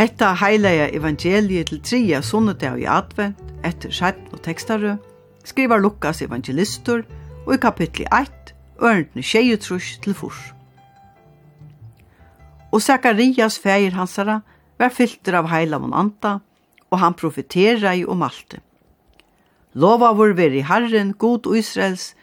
Hetta heilega evangeliet til tria sunnedag i advent, etter skjedd og tekstarø, skriver Lukas evangelistur, og i kapitli 1, ørendene tjejutrus til furs. Og Sakarias feir hansara var fylter av heila heilavon anda, og han profeterar i om alt det. Lova vår veri Herren, god og Israels,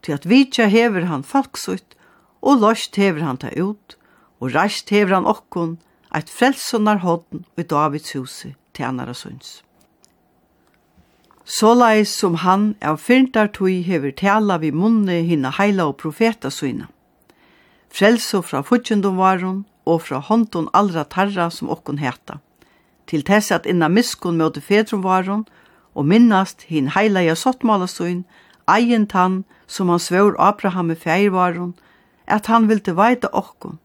til at vitja hever han falksutt, og lost hever han ta ut, og rast hever han okkon, eit frelsonar hodn i Davids huset til annara sunds. Såleis som han av fyrntartui hever tala vi munne hinna heila og profeta syna. Frelso fra futjendom varon og fra håndon allra tarra som okkon heta. Til tess at inna miskon møte fedrum varon og minnast hin heila ja sottmalasøyn, eien tann som han svør Abraham i feirvaron, at han vilte veita okkon,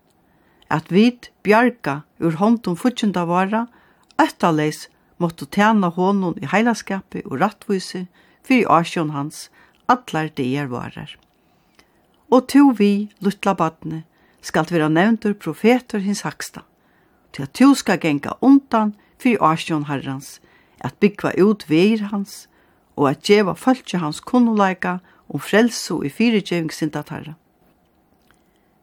at vit bjarga ur hånden futsjunda vara, øttaleis måttu tjena honom i heilaskapi og rattvise fyrir asjon hans, allar deir varar. Og to vi, luttla badne, skal vera nevntur profetur hins haksta, til at to skal genga undan fyrir asjon herrans, at byggva ut veir hans, og at djeva fölkje hans kunnuleika om frelso i fyrirgjevingsindatarra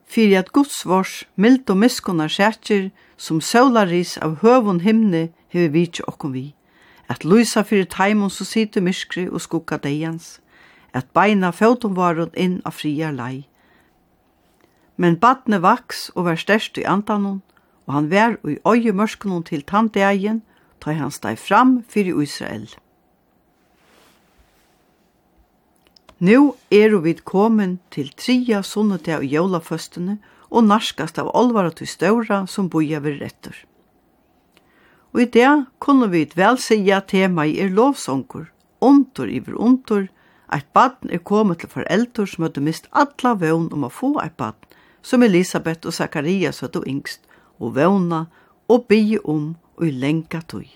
fyrir at Guds vårs mild og miskunnar sætjer som sølaris av høvun himne hefur vitsi okkum okkom vi. At luisa fyrir taimon som sitter myskri og skugga deians. At beina fautum varun inn af friar lei. Men badne vaks og var størst i antanon, og han vær og i øye til til tandegjen, ta han steg fram fyrir Israel. Nu er vi kommet til tria sunnete av jólaføstene og narskast av olvara til støvra som boja ved rettur. Og i det kunne vi vel sige at i er lovsongur, ontor iver ontor, eit baden er kommet til foreldre som hadde mist alla vøvn om å få eit baden, som Elisabeth og Zacharias hadde yngst, og vøvna og bygge om og i lenka tøy.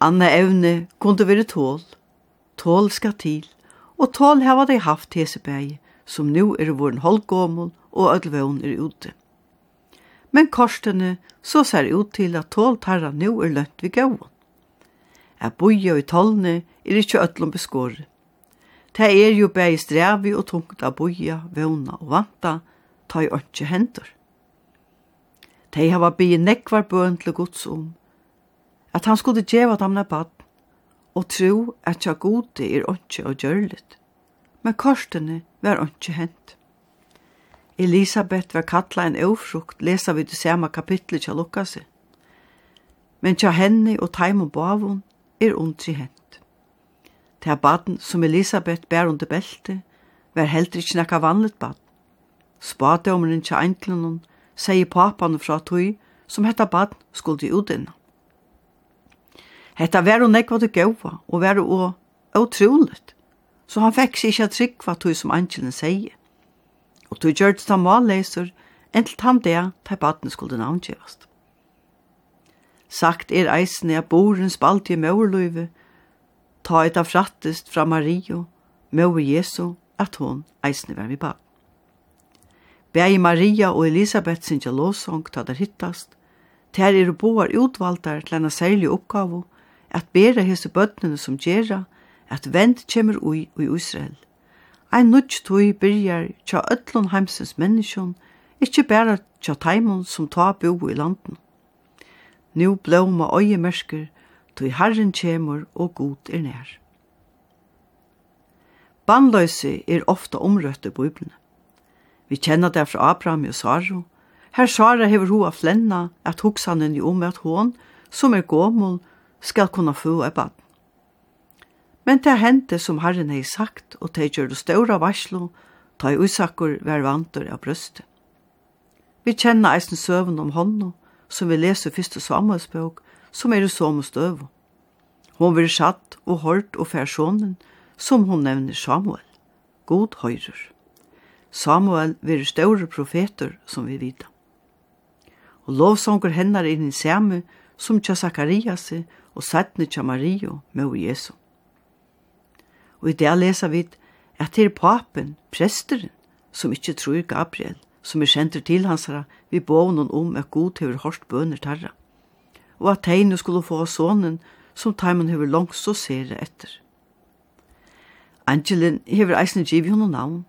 Anna evne kunne være tål, tål skal til, og tål hava dei haft hesebægi, som nu er våren holdgåmål og ødelvån er ute. Men korstene så ser ut til at tål tarra nu er lønt vi gåon. Er boja i tålne er ikkje øtlom beskåret. Det er jo bæg strevi og tungt av boja, våna og vanta, ta i ønske hendur. De hava bygge nekvar bøn til gods om, at han skulle djeva dem na bad, og tro at tja gode er åndsje og gjørlet. Men korsene var åndsje hent. Elisabeth var kalla en ofrukt, lesa vi det samme kapitlet tja Lukaset. Men tja henne og taim og bavun er ondri hent. Tja baden som Elisabeth bær under belte, var heldur ikkje nekka vanlet bad. Spadomeren tja enklunnen, sier papan fra tøy som hetta bad skulle utinna. Hetta var nei nekva til gåva, og var hun utroligt. Så han fekk seg ikkje trygg trykva tog som angelen sier. Og tog gjørts ta malleiser, entil han det ta baden skulle navngjevast. Sagt er eisene at boren spalt i møverløyve, ta et av frattest fra Mario, møver Jesu, at hon eisene var vi bad. Bæg Maria og Elisabeth sin jalåsong ta der hittast, ter er boar utvaltar til enn særlig oppgave, at bera hese bøtnene som gjerra, at vend kjemur ui ui Israel. Ein nudj tui byrjar tja öllun heimsens menneskjon, ikkje bæra tja taimon som ta bo i landen. Nu blåma oi mersker, tui herren kjemur og god er nær. Bannløysi er ofta omrøtt i bøyblene. Vi kjenner det fra Abraham og Saro. Her Sara hever hoa flenna at hoksanen i om at hon, som er gåmål, skal kunna få et barn. Men det hendte som Herren hei sagt, og det gjør det ståra varslo, ta i usakker hver vantur av brøstet. Vi kjenner eisen søvn om hånda, som vi leser første Samuelsbøk, som er i som støv. Hon vil satt og hørt og færsånen, som hon nevner Samuel, god høyrer. Samuel vil ståre profeter, som vi vita. Og lovsonger hender inn i Samu, som tja Zakarias, og sættene tja Mario, mor Jesu. Og i det leser vi at det er papen, presteren, som ikke tror Gabriel, som er kjenter til hans herre, vi bånen om at god hever hårst bøner tarra, og at tegne skulle få sonen som teimen hever langt så sere etter. Angelin hever eisen giv henne navn,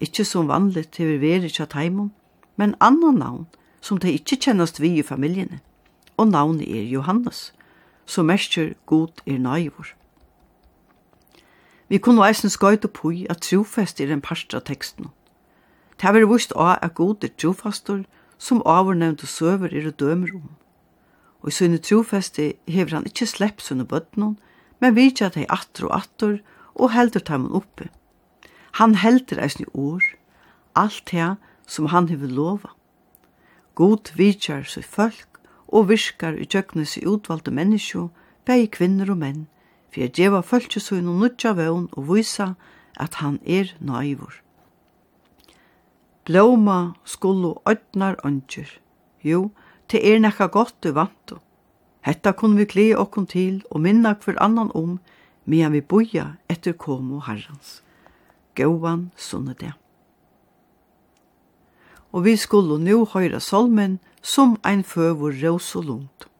ikkje som vanligt hever veri tja teimon, men annan navn som de ikkje kjennast vi i familjene, og navnet er Johannes, som mestjer god er naivor. Vi kunne eisen skøyte på at trofest er en parst av teksten. Det har vært vist av at god er trofastor, som avnevnte søver er dømer om. Og i sønne trofeste hever han ikkje slepp sønne bøttene, men vidtja at hei atter og atter, og helder teimen oppe. Han helder eisen i år, alt det som han hever lova. God vidtjar seg folk, og virkar i tjøknes i utvalgte menneskjo, begge kvinner og menn, for jeg djeva følgjøsøyn og nudja vøvn og vysa at han er naivor. Blåma skulle ødnar ønsker. Jo, det er nekka godt du vant. Hetta kunne vi kle okkon til og minna hver annan om, medan vi boja etter komo herrans. Gåan sunne det og vi skulle nu høyra solmen som ein føvor rås og lunt.